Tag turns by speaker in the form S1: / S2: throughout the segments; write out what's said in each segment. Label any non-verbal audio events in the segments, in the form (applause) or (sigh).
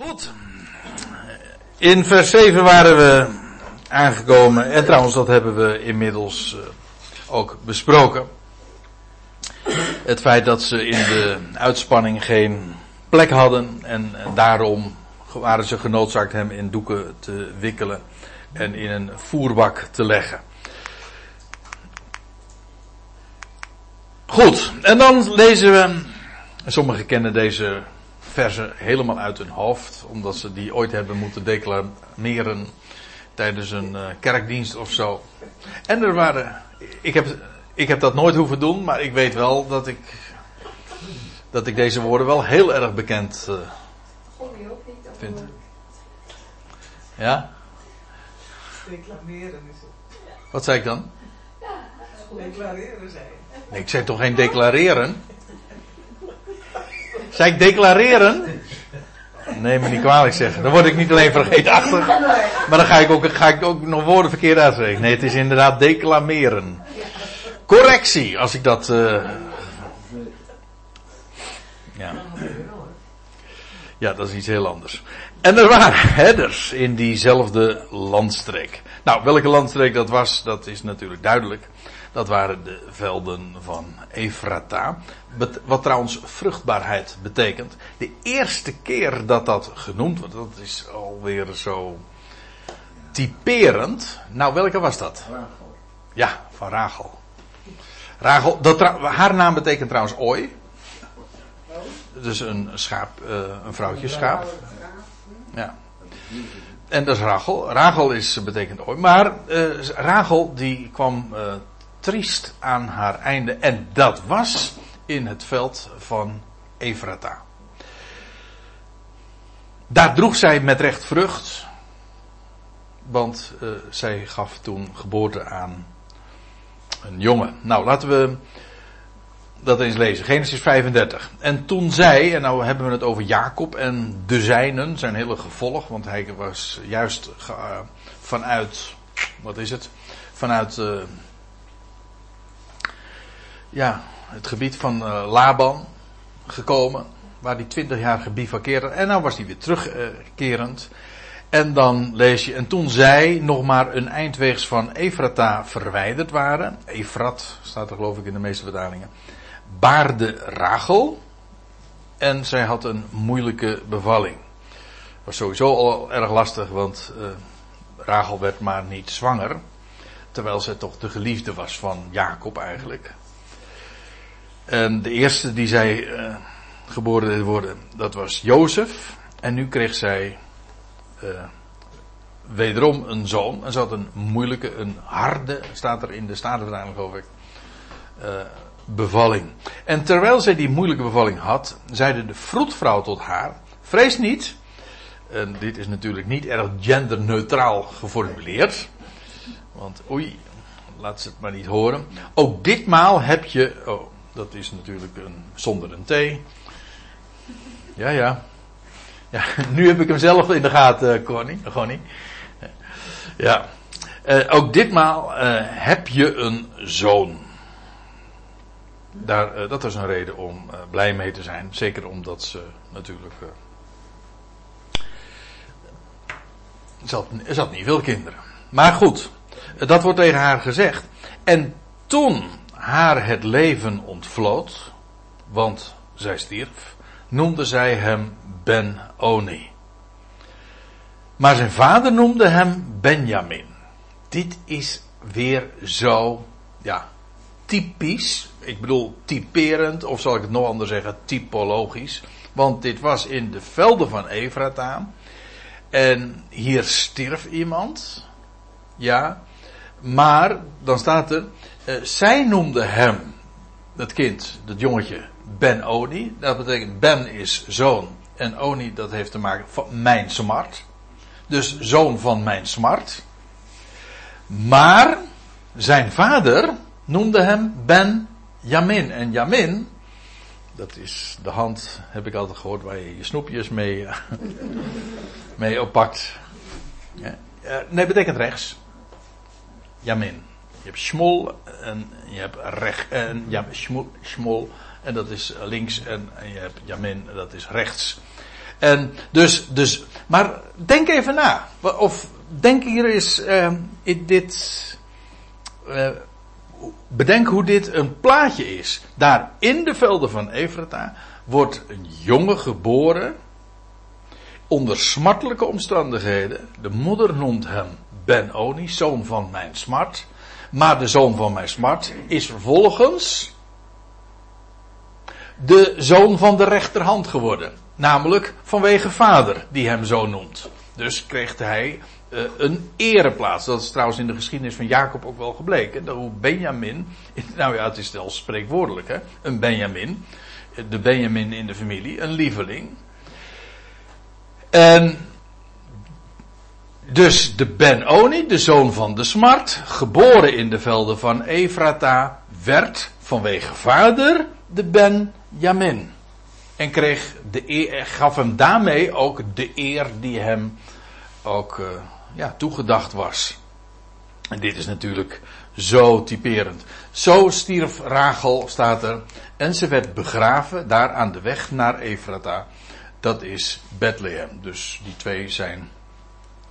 S1: Goed. In vers 7 waren we aangekomen. En trouwens, dat hebben we inmiddels uh, ook besproken. Het feit dat ze in de uitspanning geen plek hadden. En, en daarom waren ze genoodzaakt hem in doeken te wikkelen. En in een voerbak te leggen. Goed, en dan lezen we. Sommigen kennen deze versen helemaal uit hun hoofd, omdat ze die ooit hebben moeten declameren tijdens een uh, kerkdienst of zo. En er waren, ik heb, ik heb dat nooit hoeven doen, maar ik weet wel dat ik, dat ik deze woorden wel heel erg bekend uh, vind. Ja?
S2: Declameren is het.
S1: Wat zei ik dan?
S2: Declareren zei
S1: Nee, ik zei toch geen declareren? Zei ik declareren? Nee, me niet kwalijk zeggen. Dan word ik niet alleen vergeetachtig. Maar dan ga ik ook, ga ik ook nog woorden verkeerd uitspreken. Nee, het is inderdaad declameren. Correctie, als ik dat. Uh... Ja. ja, dat is iets heel anders. En er waren herders in diezelfde landstreek. Nou, welke landstreek dat was, dat is natuurlijk duidelijk. Dat waren de velden van Efrata. Wat trouwens vruchtbaarheid betekent. De eerste keer dat dat genoemd wordt, dat is alweer zo typerend. Nou, welke was dat?
S3: Rachel.
S1: Ja, van Rachel. Rachel, dat, haar naam betekent trouwens ooi. Dus een schaap, uh, een vrouwtje schaap. Ja. En dat is Rachel. Rachel is, betekent ooi. Maar uh, Rachel die kwam uh, triest aan haar einde. En dat was in het veld van Efrata. Daar droeg zij met recht vrucht. Want uh, zij gaf toen geboorte aan een jongen. Nou, laten we dat eens lezen. Genesis 35. En toen zij, en nou hebben we het over Jacob en de zijnen, zijn hele gevolg, want hij was juist uh, vanuit, wat is het? Vanuit, uh, ja, het gebied van uh, Laban gekomen, waar hij twintig jaar gebivakkeerde. En nou was hij weer terugkerend. En dan lees je, en toen zij nog maar een eindweegs van Efrata verwijderd waren, Efrat staat er geloof ik in de meeste vertalingen, baarde Rachel en zij had een moeilijke bevalling. Was sowieso al erg lastig, want uh, Rachel werd maar niet zwanger, terwijl zij toch de geliefde was van Jacob eigenlijk. En de eerste die zij uh, geboren deed worden, dat was Jozef. En nu kreeg zij uh, wederom een zoon. En ze had een moeilijke, een harde, staat er in de Statenvertaling geloof ik, uh, bevalling. En terwijl zij die moeilijke bevalling had, zeide de vroedvrouw tot haar, vrees niet. En dit is natuurlijk niet erg genderneutraal geformuleerd. Want oei, laat ze het maar niet horen. Ook ditmaal heb je, oh, dat is natuurlijk een, zonder een T. Ja, ja. Ja, (laughs) nu heb ik hem zelf in de gaten, Connie. Connie. Ja. Uh, ook ditmaal heb je een zoon. Daar, dat is een reden om blij mee te zijn. Zeker omdat ze natuurlijk. ze had niet veel kinderen. Maar goed, dat wordt tegen haar gezegd. En toen haar het leven ontvloot, want zij stierf, noemde zij hem Ben-Oni. Maar zijn vader noemde hem Benjamin. Dit is weer zo, ja, typisch. Ik bedoel typerend, of zal ik het nog anders zeggen, typologisch. Want dit was in de velden van Efrata. En hier stierf iemand. Ja. Maar, dan staat er, uh, zij noemde hem, het kind, dat jongetje, Ben-Oni. Dat betekent Ben is zoon. En Oni, dat heeft te maken van mijn smart. Dus zoon van mijn smart. Maar zijn vader noemde hem Ben Jamin. En Jamin, dat is de hand, heb ik altijd gehoord, waar je je snoepjes mee, (laughs) mee oppakt. Ja, nee, betekent rechts. Jamin. Je hebt schmol en je hebt recht en ja, schmol, schmol en dat is links en, je hebt Jamin, dat is rechts. En dus, dus, maar denk even na. Of denk hier eens, uh, dit, uh, bedenk hoe dit een plaatje is. Daar in de velden van Efrata wordt een jongen geboren. Onder smartelijke omstandigheden. De moeder noemt hem Ben-Oni, zoon van mijn smart. Maar de zoon van mijn smart is vervolgens de zoon van de rechterhand geworden. Namelijk vanwege vader, die hem zo noemt. Dus kreeg hij uh, een ereplaats. Dat is trouwens in de geschiedenis van Jacob ook wel gebleken. Hoe Benjamin, (laughs) nou ja, het is wel spreekwoordelijk hè, een Benjamin. De Benjamin in de familie, een lieveling. En dus de Ben-Oni, de zoon van de Smart, geboren in de velden van Efrata, werd vanwege vader de Ben-Jamin. En kreeg de eer, gaf hem daarmee ook de eer die hem ook uh, ja, toegedacht was. En dit is natuurlijk zo typerend. Zo stierf Rachel, staat er, en ze werd begraven daar aan de weg naar Efrata. Dat is Bethlehem. Dus die twee zijn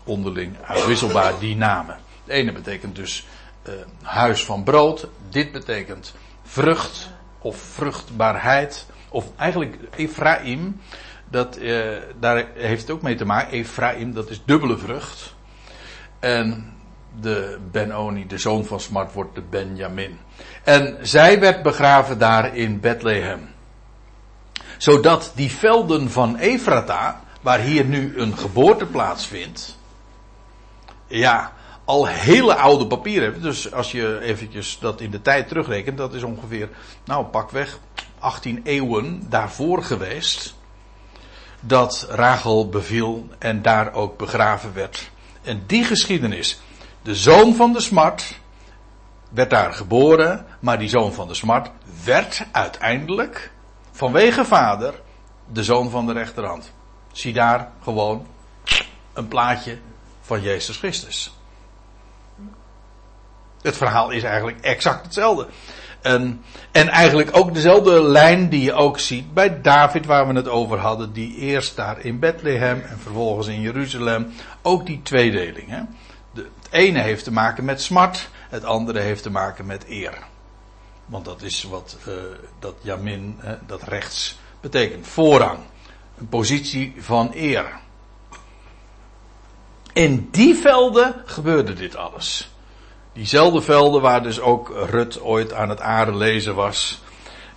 S1: onderling uitwisselbaar die namen. De ene betekent dus uh, huis van brood. Dit betekent vrucht of vruchtbaarheid. Of eigenlijk Ephraim. Dat, uh, daar heeft het ook mee te maken. Ephraim, dat is dubbele vrucht. En de Benoni, de zoon van Smart, wordt de Benjamin. En zij werd begraven daar in Bethlehem. Zodat die velden van Efrata, waar hier nu een geboorte plaatsvindt, ja, al hele oude papieren hebben. Dus als je eventjes dat in de tijd terugrekent, dat is ongeveer, nou pakweg 18 eeuwen daarvoor geweest. Dat Rachel beviel en daar ook begraven werd. En die geschiedenis, de zoon van de smart, werd daar geboren, maar die zoon van de smart werd uiteindelijk, vanwege vader, de zoon van de rechterhand. Zie daar gewoon een plaatje van Jezus Christus. Het verhaal is eigenlijk exact hetzelfde. En, en eigenlijk ook dezelfde lijn die je ook ziet bij David, waar we het over hadden, die eerst daar in Bethlehem en vervolgens in Jeruzalem. Ook die tweedeling. Hè? De, het ene heeft te maken met smart, het andere heeft te maken met eer. Want dat is wat uh, dat Jamin, dat rechts betekent. Voorrang. Een positie van eer. In die velden gebeurde dit alles. Diezelfde velden waar dus ook Rut ooit aan het aarde lezen was.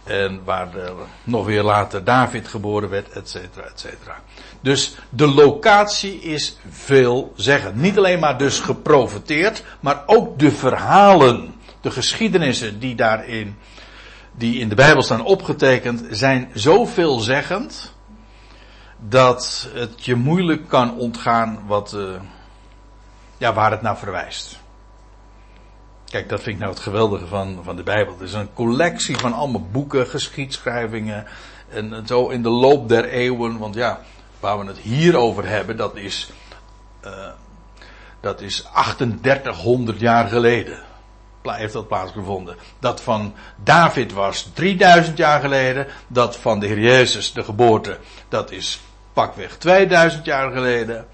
S1: En waar nog weer later David geboren werd, et cetera, et cetera. Dus de locatie is veel zeggen. Niet alleen maar dus geprofiteerd, maar ook de verhalen, de geschiedenissen die daarin, die in de Bijbel staan opgetekend, zijn zo veelzeggend dat het je moeilijk kan ontgaan wat, uh, ja, waar het naar verwijst. Kijk, dat vind ik nou het geweldige van, van de Bijbel. Het is een collectie van allemaal boeken, geschiedschrijvingen. En zo in de loop der eeuwen. Want ja, waar we het hier over hebben, dat is, uh, dat is 3800 jaar geleden. Heeft dat plaatsgevonden. Dat van David was 3000 jaar geleden. Dat van de Heer Jezus, de geboorte, dat is pakweg 2000 jaar geleden.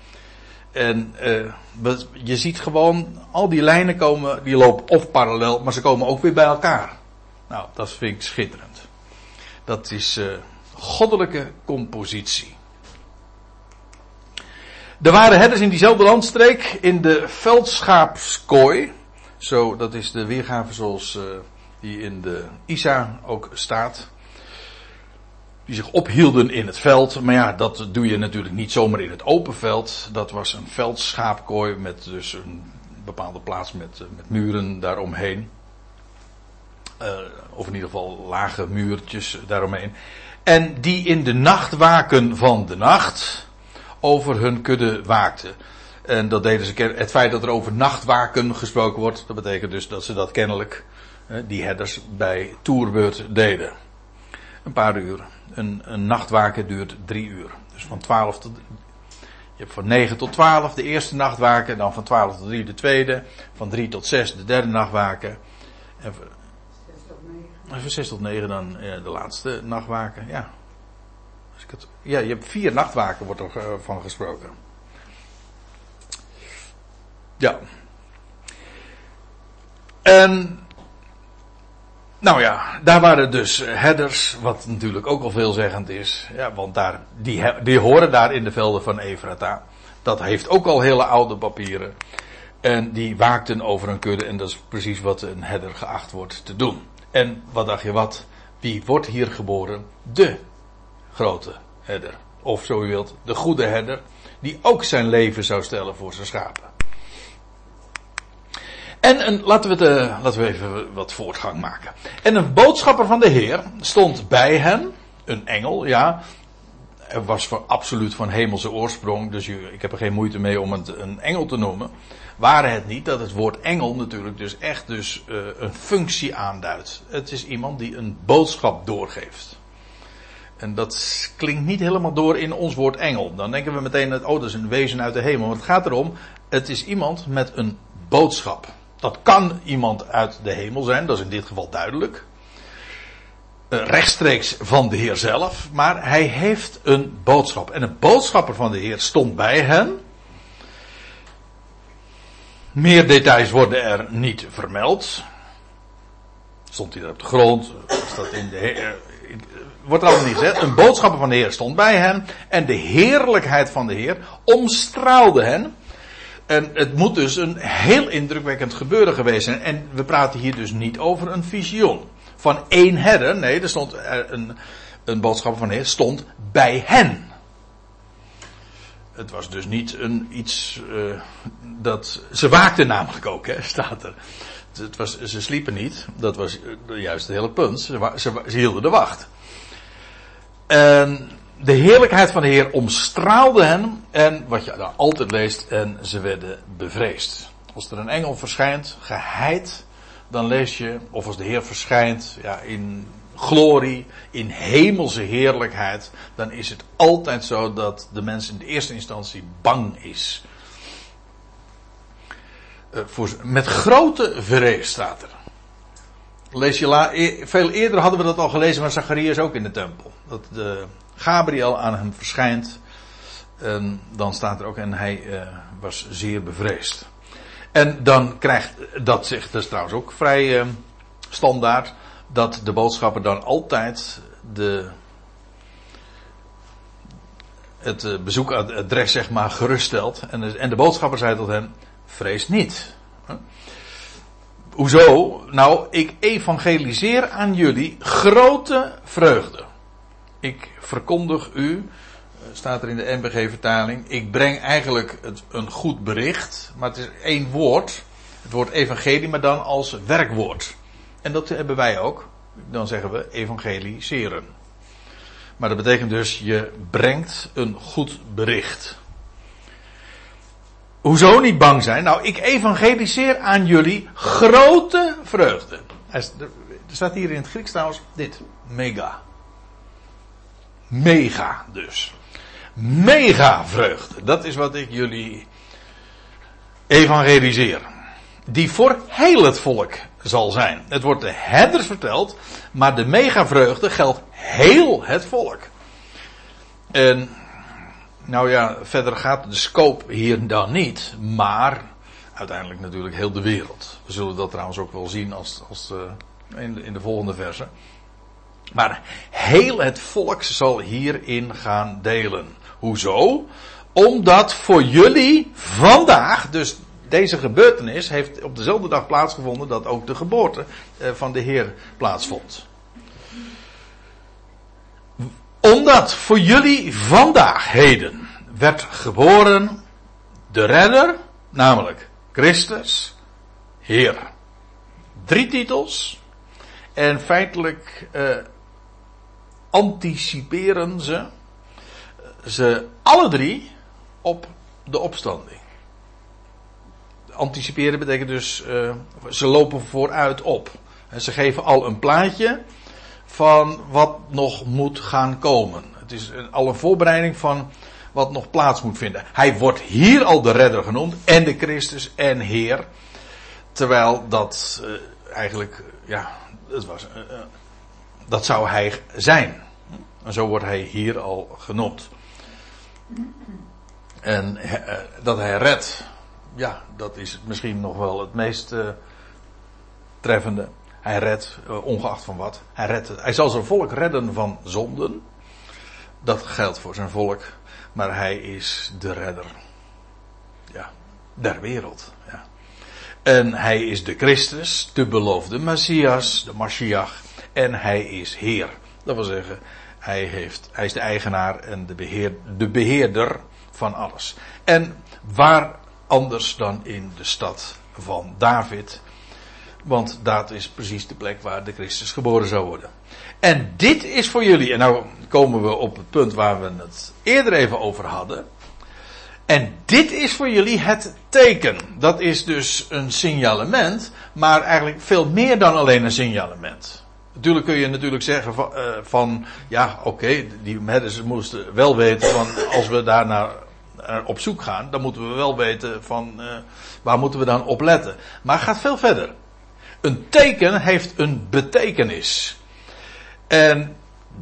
S1: En uh, je ziet gewoon, al die lijnen komen, die lopen of parallel, maar ze komen ook weer bij elkaar. Nou, dat vind ik schitterend. Dat is uh, goddelijke compositie. Er waren herders in diezelfde landstreek in de veldschaapskooi. Zo, dat is de weergave zoals uh, die in de Isa ook staat die zich ophielden in het veld. Maar ja, dat doe je natuurlijk niet zomaar in het open veld. Dat was een veldschaapkooi met dus een bepaalde plaats met, eh, met muren daaromheen. Uh, of in ieder geval lage muurtjes daaromheen. En die in de nachtwaken van de nacht over hun kudde waakten. En dat deden ze, het feit dat er over nachtwaken gesproken wordt, dat betekent dus dat ze dat kennelijk, die herders, bij toerbeurt deden. Een paar uur een, een nachtwaken duurt drie uur. Dus van 12 tot. Je hebt van 9 tot 12 de eerste nachtwaken, dan van 12 tot 3 de tweede, van 3 tot 6 de derde nachtwaken. En van 6 tot 9, 6 tot 9 dan ja, de laatste nachtwaken, ja. Als ik het, ja, je hebt vier nachtwaken, wordt er eh, van gesproken. Ja. En nou ja, daar waren dus herders, wat natuurlijk ook al veelzeggend is. Ja, want daar, die, die horen daar in de velden van Efrata. Dat heeft ook al hele oude papieren. En die waakten over een kudde en dat is precies wat een herder geacht wordt te doen. En wat dacht je wat? Wie wordt hier geboren? De grote herder. Of zo u wilt, de goede herder. Die ook zijn leven zou stellen voor zijn schapen. En een, laten, we de, laten we even wat voortgang maken. En een boodschapper van de Heer stond bij hen. Een engel, ja. Er was voor, absoluut van hemelse oorsprong. Dus ik heb er geen moeite mee om het een engel te noemen. Waren het niet dat het woord engel natuurlijk dus echt dus, uh, een functie aanduidt. Het is iemand die een boodschap doorgeeft. En dat klinkt niet helemaal door in ons woord engel. Dan denken we meteen dat, oh, dat is een wezen uit de hemel. Maar het gaat erom, het is iemand met een boodschap. Dat kan iemand uit de hemel zijn, dat is in dit geval duidelijk. Uh, rechtstreeks van de Heer zelf, maar hij heeft een boodschap. En een boodschapper van de Heer stond bij hen. Meer details worden er niet vermeld. Stond hij er op de grond? in de, uh, wordt er allemaal niet gezegd. Een boodschapper van de Heer stond bij hen. En de heerlijkheid van de Heer omstraalde hen. En het moet dus een heel indrukwekkend gebeuren geweest zijn. En we praten hier dus niet over een visioen. Van één herder. Nee, er stond een, een boodschap van heer stond bij hen. Het was dus niet een, iets uh, dat. Ze waakten namelijk ook, hè, staat er. Het was, ze sliepen niet. Dat was juist het hele punt. Ze, ze, ze hielden de wacht. En de heerlijkheid van de Heer omstraalde hen. En wat je daar altijd leest, en ze werden bevreesd. Als er een engel verschijnt, geheid, dan lees je, of als de Heer verschijnt, ja, in glorie, in hemelse heerlijkheid, dan is het altijd zo dat de mens in de eerste instantie bang is. Voor, met grote vrees staat er. Lees je la, e, veel eerder hadden we dat al gelezen van Zacharias ook in de tempel. Dat de, Gabriel aan hem verschijnt. Dan staat er ook, en hij uh, was zeer bevreesd. En dan krijgt, dat zegt dus trouwens ook vrij uh, standaard, dat de boodschapper dan altijd de, het uh, bezoekadres zeg maar geruststelt. En, en de boodschapper zei tot hem, vrees niet. Hoezo? Nou, ik evangeliseer aan jullie grote vreugde. Ik verkondig u, eh, staat er in de NBG-vertaling, ik breng eigenlijk het, een goed bericht, maar het is één woord, het woord evangelie, maar dan als werkwoord. En dat hebben wij ook. Dan zeggen we evangeliseren. Maar dat betekent dus, je brengt een goed bericht. Hoezo niet bang zijn? Nou, ik evangeliseer aan jullie grote vreugde. Er staat hier in het Grieks trouwens dit. Mega. Mega dus. Mega vreugde. Dat is wat ik jullie evangeliseer. Die voor heel het volk zal zijn. Het wordt de herders verteld, maar de mega vreugde geldt heel het volk. En, nou ja, verder gaat de scope hier dan niet, maar uiteindelijk natuurlijk heel de wereld. We zullen dat trouwens ook wel zien als, als uh, in, de, in de volgende verse. Maar heel het volk zal hierin gaan delen. Hoezo? Omdat voor jullie vandaag, dus deze gebeurtenis heeft op dezelfde dag plaatsgevonden dat ook de geboorte eh, van de Heer plaatsvond. Omdat voor jullie vandaag, heden, werd geboren de redder, namelijk Christus, Heer. Drie titels. En feitelijk uh, anticiperen ze, ze alle drie op de opstanding. Anticiperen betekent dus, uh, ze lopen vooruit op. En ze geven al een plaatje van wat nog moet gaan komen. Het is al een voorbereiding van wat nog plaats moet vinden. Hij wordt hier al de redder genoemd en de Christus en Heer. Terwijl dat uh, eigenlijk, ja, het was, uh, dat zou hij zijn. En zo wordt hij hier al genoemd. En eh, dat hij redt, ja, dat is misschien nog wel het meest uh, treffende. Hij redt, uh, ongeacht van wat. Hij, redt, hij zal zijn volk redden van zonden. Dat geldt voor zijn volk. Maar hij is de redder. Ja, der wereld. Ja. En hij is de Christus, de beloofde Messias, de Mashiach. En hij is Heer. Dat wil zeggen, hij, heeft, hij is de eigenaar en de, beheer, de beheerder van alles. En waar anders dan in de stad van David. Want dat is precies de plek waar de Christus geboren zou worden. En dit is voor jullie, en nou komen we op het punt waar we het eerder even over hadden. En dit is voor jullie het teken. Dat is dus een signalement, maar eigenlijk veel meer dan alleen een signalement. Natuurlijk kun je natuurlijk zeggen van, uh, van ja, oké, okay, die herders moesten wel weten van als we daar naar, naar, op zoek gaan, dan moeten we wel weten van uh, waar moeten we dan op letten. Maar het gaat veel verder. Een teken heeft een betekenis. En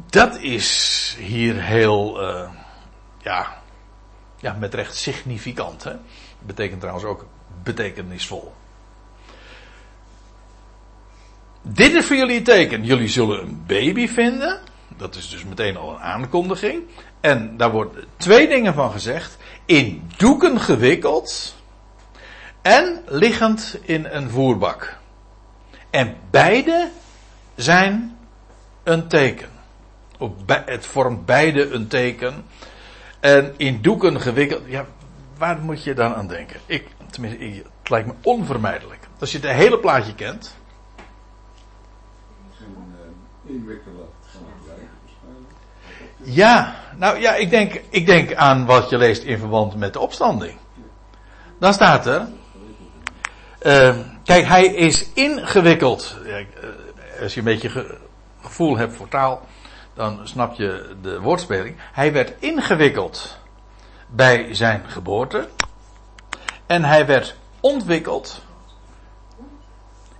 S1: dat is hier heel, ja, ja, met recht significant. Hè? Betekent trouwens ook betekenisvol. Dit is voor jullie een teken. Jullie zullen een baby vinden. Dat is dus meteen al een aankondiging. En daar worden twee dingen van gezegd. In doeken gewikkeld. En liggend in een voerbak. En beide zijn een teken. Het vormt beide een teken. En in doeken gewikkeld. Ja, waar moet je dan aan denken? Ik, tenminste, het lijkt me onvermijdelijk. Als je het hele plaatje kent. Ja, nou ja, ik denk, ik denk aan wat je leest in verband met de opstanding. Dan staat er. Uh, kijk, hij is ingewikkeld. Als je een beetje gevoel hebt voor taal, dan snap je de woordspeling. Hij werd ingewikkeld bij zijn geboorte. En hij werd ontwikkeld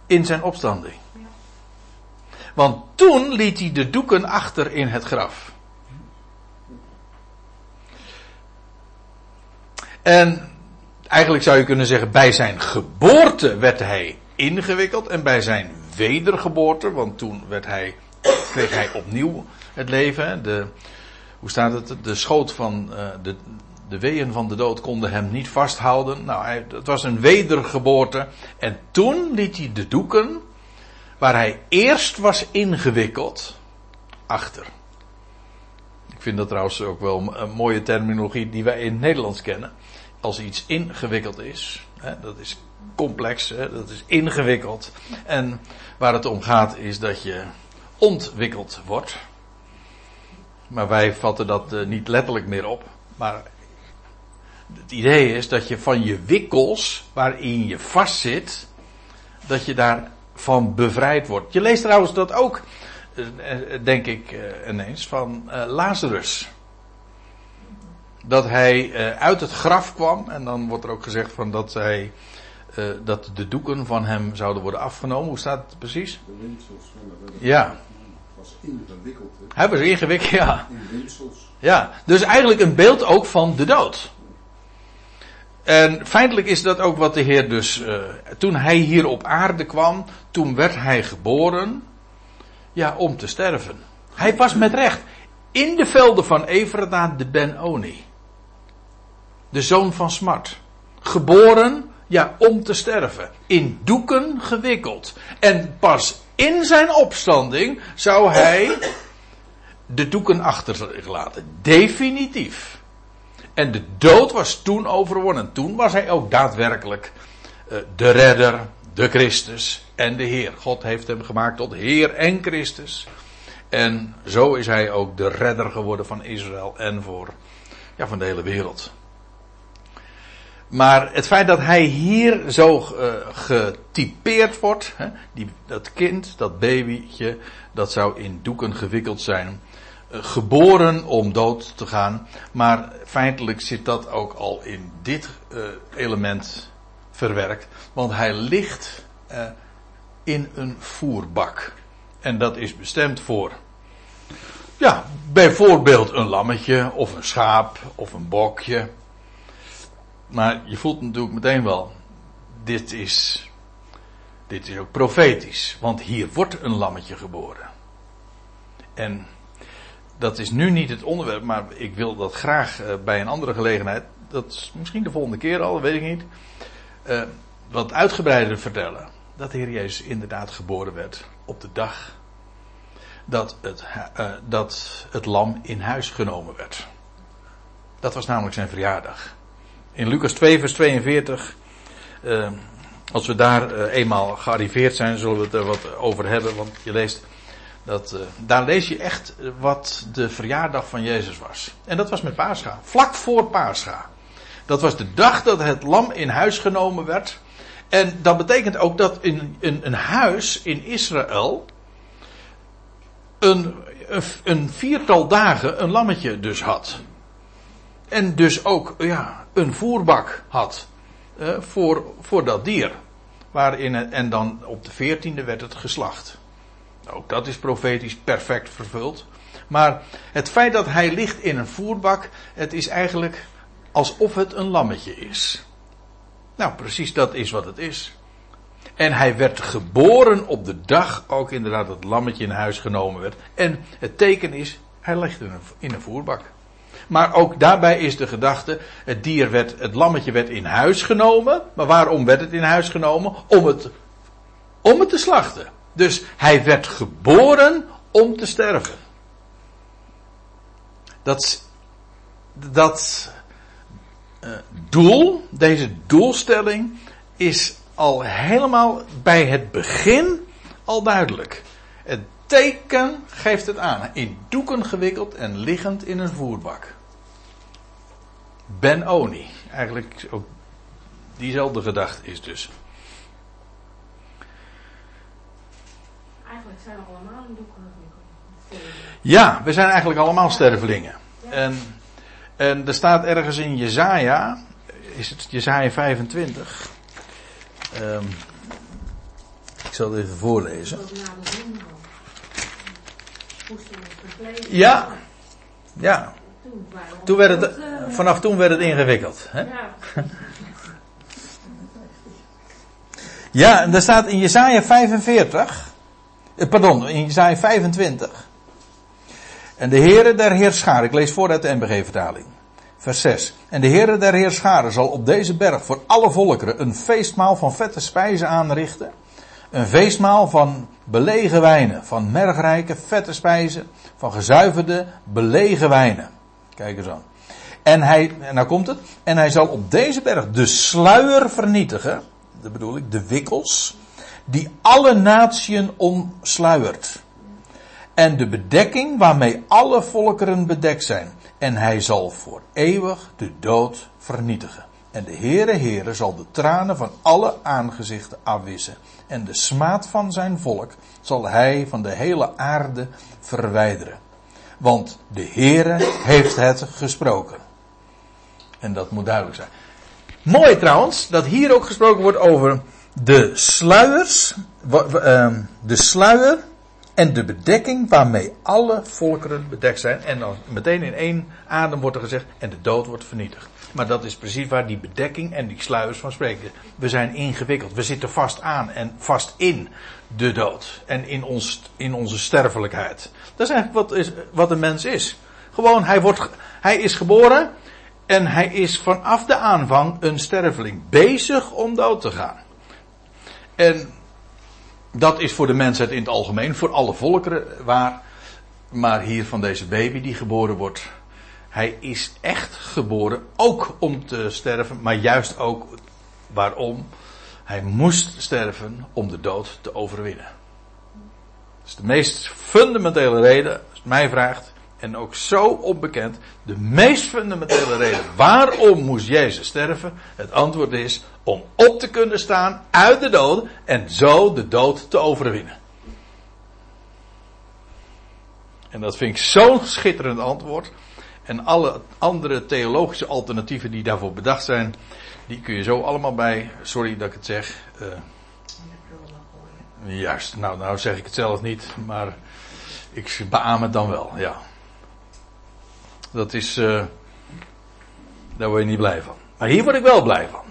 S1: in zijn opstanding. Want toen liet hij de doeken achter in het graf. En eigenlijk zou je kunnen zeggen, bij zijn geboorte werd hij ingewikkeld en bij zijn wedergeboorte, want toen werd hij, kreeg hij opnieuw het leven. De, hoe staat het? De schoot van uh, de, de weeën van de dood konden hem niet vasthouden. Nou, hij, het was een wedergeboorte. En toen liet hij de doeken, waar hij eerst was ingewikkeld, achter. Ik vind dat trouwens ook wel een mooie terminologie die wij in het Nederlands kennen. Als iets ingewikkeld is, hè, dat is complex, hè, dat is ingewikkeld. En waar het om gaat is dat je ontwikkeld wordt. Maar wij vatten dat uh, niet letterlijk meer op. Maar het idee is dat je van je wikkels, waarin je vastzit, dat je daarvan bevrijd wordt. Je leest trouwens dat ook, uh, denk ik uh, ineens, van Lazarus. Dat hij uit het graf kwam, en dan wordt er ook gezegd van dat hij. dat de doeken van hem zouden worden afgenomen. Hoe staat het precies? Ja, ingewikkeld. Hè? Hij was ingewikkeld, ja. In Ja, dus eigenlijk een beeld ook van de dood. En feitelijk is dat ook wat de Heer dus, uh, toen hij hier op aarde kwam, toen werd hij geboren, ja, om te sterven. Hij was met recht in de velden van Evrada de Ben-Oni. De zoon van Smart. Geboren, ja, om te sterven. In doeken gewikkeld. En pas in zijn opstanding zou hij de doeken achter zich laten. Definitief. En de dood was toen overwonnen. Toen was hij ook daadwerkelijk uh, de redder, de Christus en de Heer. God heeft hem gemaakt tot Heer en Christus. En zo is hij ook de redder geworden van Israël en voor, ja, van de hele wereld. Maar het feit dat hij hier zo uh, getypeerd wordt, hè, die, dat kind, dat babytje, dat zou in doeken gewikkeld zijn. Uh, geboren om dood te gaan. Maar feitelijk zit dat ook al in dit uh, element verwerkt. Want hij ligt in een voerbak. En dat is bestemd voor Ja, bijvoorbeeld een lammetje of een schaap of een bokje. Maar je voelt natuurlijk meteen wel, dit is, dit is ook profetisch. Want hier wordt een lammetje geboren. En dat is nu niet het onderwerp, maar ik wil dat graag eh, bij een andere gelegenheid, dat is misschien de volgende keer al, weet ik niet, uh, wat uitgebreider vertellen. Dat de Heer Jezus inderdaad geboren werd op de dag dat het, uh, dat het lam in huis genomen werd. Dat was namelijk zijn verjaardag. In Lucas 2, vers 42, uh, als we daar eenmaal gearriveerd zijn, zullen we het er wat over hebben. Want je leest dat, daar lees je echt wat de verjaardag van Jezus was. En dat was met Pascha, vlak voor Pascha. Dat was de dag dat het lam in huis genomen werd. En dat betekent ook dat in, een huis in Israël een, een viertal dagen een lammetje dus had. En dus ook ja, een voerbak had uh, voor, voor dat dier. Waarin en dan op de veertiende werd het geslacht. Ook dat is profetisch perfect vervuld. Maar het feit dat hij ligt in een voerbak, het is eigenlijk alsof het een lammetje is. Nou, precies dat is wat het is. En hij werd geboren op de dag, ook inderdaad dat lammetje in huis genomen werd. En het teken is, hij legde in een, in een voerbak. Maar ook daarbij is de gedachte, het dier werd, het lammetje werd in huis genomen. Maar waarom werd het in huis genomen? Om het, om het te slachten. Dus hij werd geboren om te sterven. Dat, dat uh, doel, deze doelstelling, is al helemaal bij het begin al duidelijk. Het teken geeft het aan. In doeken gewikkeld en liggend in een voerbak. Ben Oni. Eigenlijk ook diezelfde gedachte is dus.
S3: Eigenlijk zijn we allemaal gewikkeld.
S1: Ja, we zijn eigenlijk allemaal stervelingen. En, en er staat ergens in Jezaja, is het Jezaja 25. Um, ik zal het even voorlezen. Ja, ja. Toen werd het, vanaf toen werd het ingewikkeld. Hè? Ja, (laughs) en daar staat in Jesaja 45, eh, pardon, in Jesaja 25. En de Heere der Heerscharen, ik lees voor uit de MBG-vertaling. Vers 6. En de Heere der Heerscharen zal op deze berg voor alle volkeren een feestmaal van vette spijzen aanrichten. Een feestmaal van belegen wijnen, van mergrijke vette spijzen, van gezuiverde belegen wijnen. Kijk eens aan. En hij, en nou komt het, en hij zal op deze berg de sluier vernietigen, dat bedoel ik, de wikkels, die alle natieën omsluiert. En de bedekking waarmee alle volkeren bedekt zijn. En hij zal voor eeuwig de dood vernietigen. En de Heere Heere zal de tranen van alle aangezichten afwissen. En de smaad van zijn volk zal hij van de hele aarde verwijderen. Want de Heere heeft het gesproken. En dat moet duidelijk zijn. Mooi trouwens, dat hier ook gesproken wordt over de sluiers, ehm, de sluier en de bedekking waarmee alle volkeren bedekt zijn. En dan meteen in één adem wordt er gezegd, en de dood wordt vernietigd. Maar dat is precies waar die bedekking en die sluiers van spreken. We zijn ingewikkeld, we zitten vast aan en vast in de dood. En in, ons, in onze sterfelijkheid. Dat is eigenlijk wat, is, wat een mens is. Gewoon, hij, wordt, hij is geboren en hij is vanaf de aanvang een sterveling. Bezig om dood te gaan. En dat is voor de mensheid in het algemeen, voor alle volkeren waar. Maar hier van deze baby die geboren wordt. Hij is echt geboren ook om te sterven, maar juist ook waarom? Hij moest sterven om de dood te overwinnen. Dat is de meest fundamentele reden, als mij vraagt, en ook zo onbekend, de meest fundamentele reden waarom moest Jezus sterven? Het antwoord is om op te kunnen staan uit de dood en zo de dood te overwinnen. En dat vind ik zo'n schitterend antwoord. En alle andere theologische alternatieven die daarvoor bedacht zijn, die kun je zo allemaal bij, sorry dat ik het zeg. Uh, juist, nou, nou zeg ik het zelf niet, maar Ik beaam het dan wel, ja. Dat is, eh, daar word je niet blij van. Maar hier word ik wel blij van.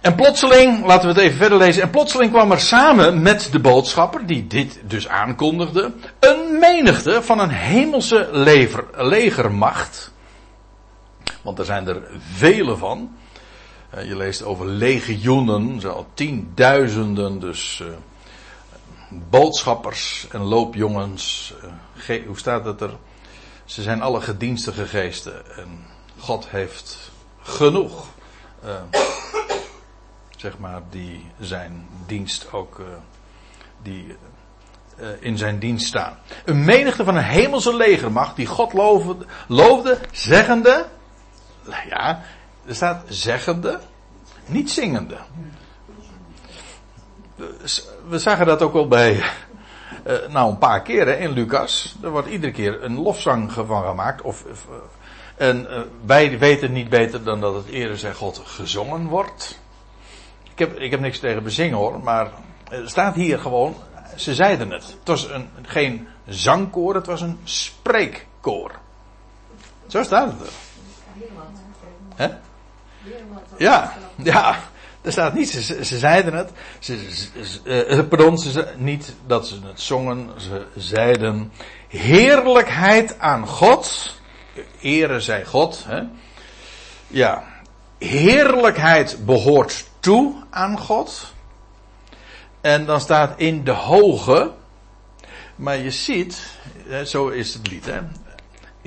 S1: En plotseling, laten we het even verder lezen. En plotseling kwam er samen met de boodschapper, die dit dus aankondigde, een menigte van een hemelse legermacht. Want er zijn er vele van. Eh, je leest over legioenen, zo tienduizenden, dus uh, boodschappers en loopjongens. Hoe staat het er? Ze zijn alle gedienstige geesten. En God heeft genoeg zeg maar, die zijn dienst ook, uh, die uh, in zijn dienst staan. Een menigte van een hemelse legermacht die God loofde, loofde zeggende, ja, er staat zeggende, niet zingende. We zagen dat ook wel bij, nou een paar keren in Lucas. Er wordt iedere keer een lofzang van gemaakt. Of, en wij weten niet beter dan dat het eerder zij God gezongen wordt. Ik heb, ik heb niks tegen bezingen hoor, maar er staat hier gewoon, ze zeiden het. Het was een, geen zangkoor, het was een spreekkoor. Zo staat het er. Ja, ja. Er staat niet, ze, ze zeiden het. Ze, ze, uh, pardon, niet dat ze het zongen. Ze zeiden heerlijkheid aan God. Ere zij God. Hè? Ja. Heerlijkheid behoort toe aan God. En dan staat in de hoge. Maar je ziet, zo is het lied, hè.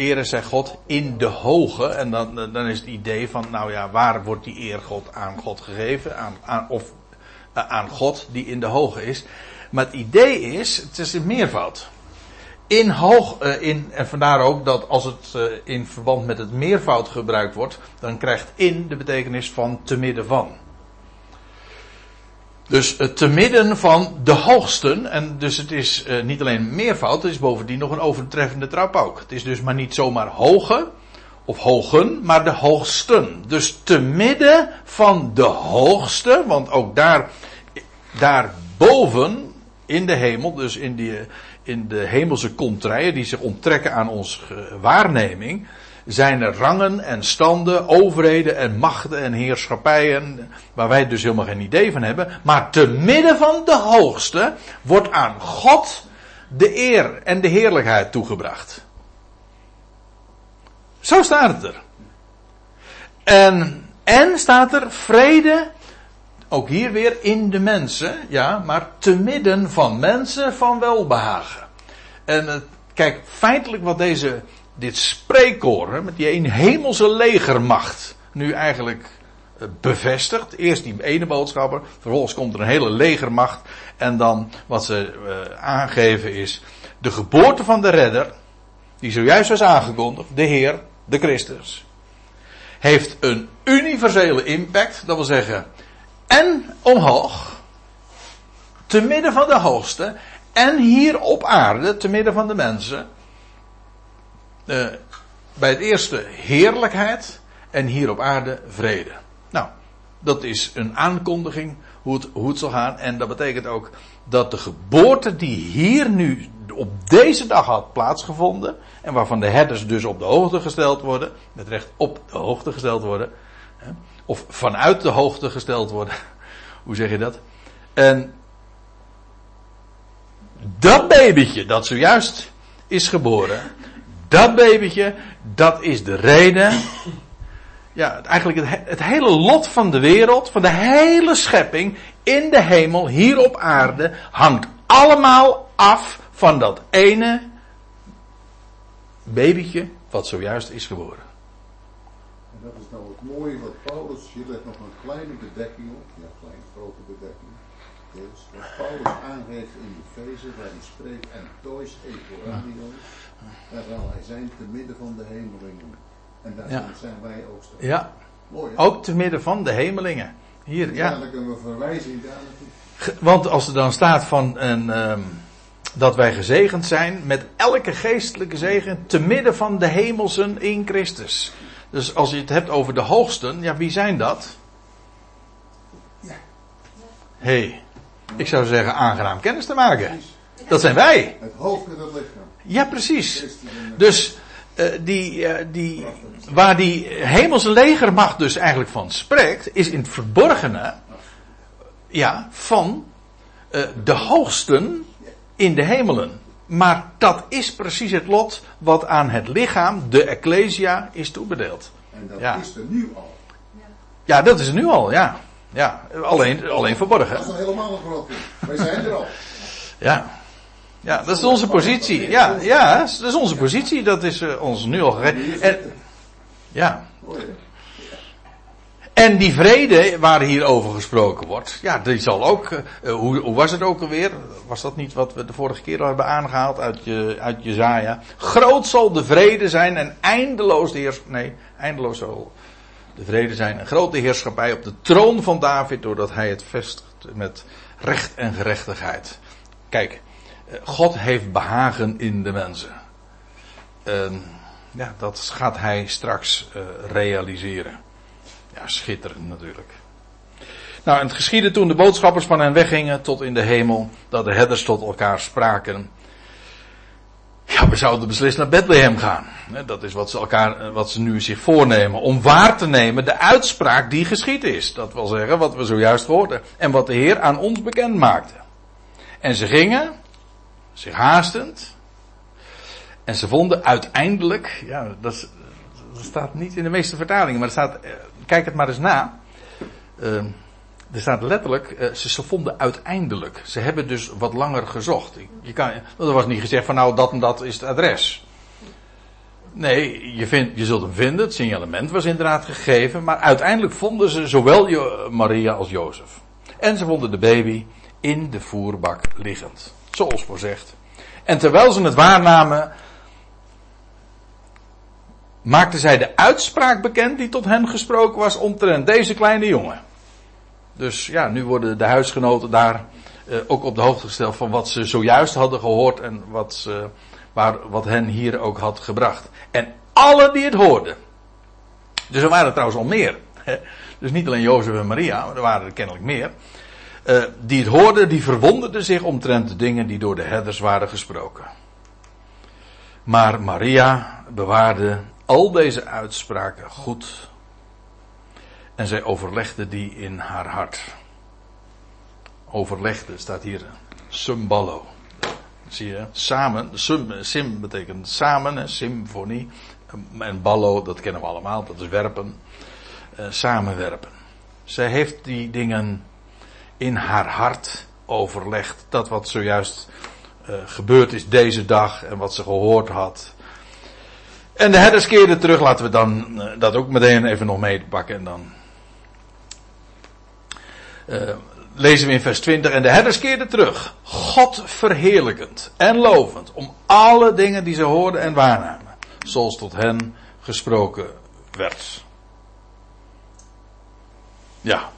S1: Ere zij God in de hoge. En dan, dan is het idee van, nou ja, waar wordt die eer God aan God gegeven? Aan, aan, of uh, aan God die in de hoge is. Maar het idee is, het is een meervoud. In hoog, uh, in, en vandaar ook dat als het uh, in verband met het meervoud gebruikt wordt, dan krijgt in de betekenis van te midden van. Dus uh, te midden van de hoogsten, en dus het is uh, niet alleen meervoud, het is bovendien nog een overtreffende trap ook. Het is dus maar niet zomaar hoge of hogen, maar de hoogsten. Dus te midden van de hoogste, want ook daar, daar boven in de hemel, dus in, die, in de hemelse contraien die zich onttrekken aan onze waarneming, zijn er rangen en standen, overheden en machten en heerschappijen, waar wij dus helemaal geen idee van hebben. Maar te midden van de hoogste wordt aan God de eer en de heerlijkheid toegebracht. Zo staat het er. En, en staat er vrede, ook hier weer in de mensen, ja, maar te midden van mensen van welbehagen. En kijk, feitelijk wat deze dit spreekkoor, met die een hemelse legermacht, nu eigenlijk eh, bevestigd. Eerst die ene boodschapper, vervolgens komt er een hele legermacht. En dan wat ze uh, aangeven is de geboorte van de redder, die zojuist was aangekondigd, de Heer, de Christus, heeft een universele impact. Dat wil zeggen, en omhoog, te midden van de hoogste, en hier op aarde, te midden van de mensen, uh, bij het eerste heerlijkheid en hier op aarde vrede. Nou, dat is een aankondiging hoe het, hoe het zal gaan. En dat betekent ook dat de geboorte die hier nu op deze dag had plaatsgevonden. En waarvan de herders dus op de hoogte gesteld worden. Met recht op de hoogte gesteld worden. Of vanuit de hoogte gesteld worden. (laughs) Hoe zeg je dat? En dat babytje dat zojuist is geboren. Dat babytje, dat is de reden. Ja, eigenlijk het, het, hele lot van de wereld, van de hele schepping, in de hemel, hier op aarde, hangt allemaal af van dat ene babytje wat zojuist is geboren.
S4: En dat is nou het mooie wat Paulus, hier legt nog een kleine bedekking op, ja, kleine grote bedekking. Wat Paulus aangeeft in de fezen, waar hij spreekt, en tois ecoranios. Daar zal hij zijn te midden van de hemelingen. En daar ja. zijn wij ook straks.
S1: Ja.
S4: Mooi,
S1: ook te midden van de hemelingen. Hier, ja.
S4: Dan kunnen we verwijzing daar.
S1: Want als er dan staat van een, um, dat wij gezegend zijn met elke geestelijke zegen te midden van de hemelsen in Christus. Dus als je het hebt over de hoogsten, ja, wie zijn dat?
S4: Ja.
S1: hey, ik zou zeggen aangenaam kennis te maken. Dat zijn wij.
S4: Het hoofd en het lichaam.
S1: Ja, precies. Dus eh, die, eh, die, waar die hemelse legermacht dus eigenlijk van spreekt, is in het verborgene ja, van eh, de hoogsten in de hemelen. Maar dat is precies het lot wat aan het lichaam, de Ecclesia, is toebedeeld.
S4: En dat
S1: Ja.
S4: is er nu al.
S1: Ja, dat is er nu al, ja. Ja, alleen, alleen verborgen.
S4: Dat is al helemaal. Wij zijn er al.
S1: Ja. Ja, dat is onze positie. Ja, ja, dat is onze positie. Dat is eh, ons nu al gegeven. En, ja. En die vrede waar hier over gesproken wordt, ja, die zal ook, eh, eh, hoe, hoe was het ook alweer? Was dat niet wat we de vorige keer al hebben aangehaald uit, je, uit Jezaja? Groot zal de vrede zijn en eindeloos de heers, nee, eindeloos zal de vrede zijn en grote heerschappij op de troon van David, doordat hij het vestigt met recht en gerechtigheid. Kijk, God heeft behagen in de mensen. En ja, dat gaat hij straks eh, realiseren. Ja, schitterend natuurlijk. Nou, en het geschiedde toen de boodschappers van hen weggingen tot in de hemel, dat de herders tot elkaar spraken. Ja, we zouden beslist naar Bethlehem gaan. Dat is wat ze, elkaar, eh, wat ze nu zich voornemen. Om waar te nemen de uitspraak die geschied is. Dat wil zeggen wat we zojuist hoorden. En wat de Heer aan ons bekend maakte. En ze gingen, zich haastend. En ze vonden uiteindelijk, ja, dat, staat niet in de meeste vertalingen, maar er staat, eh, kijk het maar eens na. Eh, er staat letterlijk, eh, ze, vonden uiteindelijk. Ze hebben dus wat langer gezocht. Je kan, er was niet gezegd van nou dat en dat is het adres. Nee, je, vindt, je zult hem vinden. Het signalement was inderdaad gegeven. Maar uiteindelijk vonden ze zowel Maria als Jozef. En ze vonden de baby in de voerbak liggend. Zoals voorzegd. En terwijl ze het waarnamen, maakten zij de uitspraak bekend die tot hen gesproken was omtrent deze kleine jongen. Dus ja, nu worden de huisgenoten daar eh, ook op de hoogte gesteld van wat ze zojuist hadden gehoord en wat, ze, waar, wat hen hier ook had gebracht. En alle die het hoorden. Dus er waren trouwens al meer. Dus niet alleen Jozef en Maria, maar er waren er kennelijk meer. Eh, die het hoorden, die verwonderden zich omtrent de dingen die door de herders waren gesproken. Maar Maria bewaarde al deze uitspraken goed. En zij overlegde die in haar hart. Overlegde staat hier. Symballo. Zie je? Samen. Sum, sim betekent samen. Symfonie. En ballo, dat kennen we allemaal. Dat is werpen. Eh, samenwerpen. Zij heeft die dingen in haar hart overlegd. Dat wat zojuist eh, gebeurd is deze dag en wat ze gehoord had. En de herders keerden terug. Laten we dan eh, dat ook meteen even nog meepakken. En dan eh, lezen we in vers 20. En de herders keerden terug. God verheerlijkend en lovend. Om alle dingen die ze hoorden en waarnamen. Zoals tot hen gesproken werd. Ja.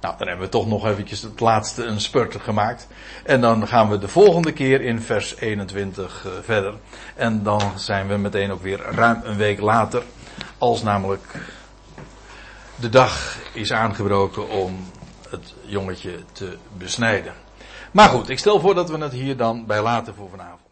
S1: Nou, dan hebben we toch nog eventjes het laatste een spurt gemaakt. En dan gaan we de volgende keer in vers 21 eh, verder. En dan zijn we meteen ook weer ruim een week later. Als namelijk de dag is aangebroken om het jongetje te besnijden. Maar goed, ik stel voor dat we het hier dan bij laten voor vanavond.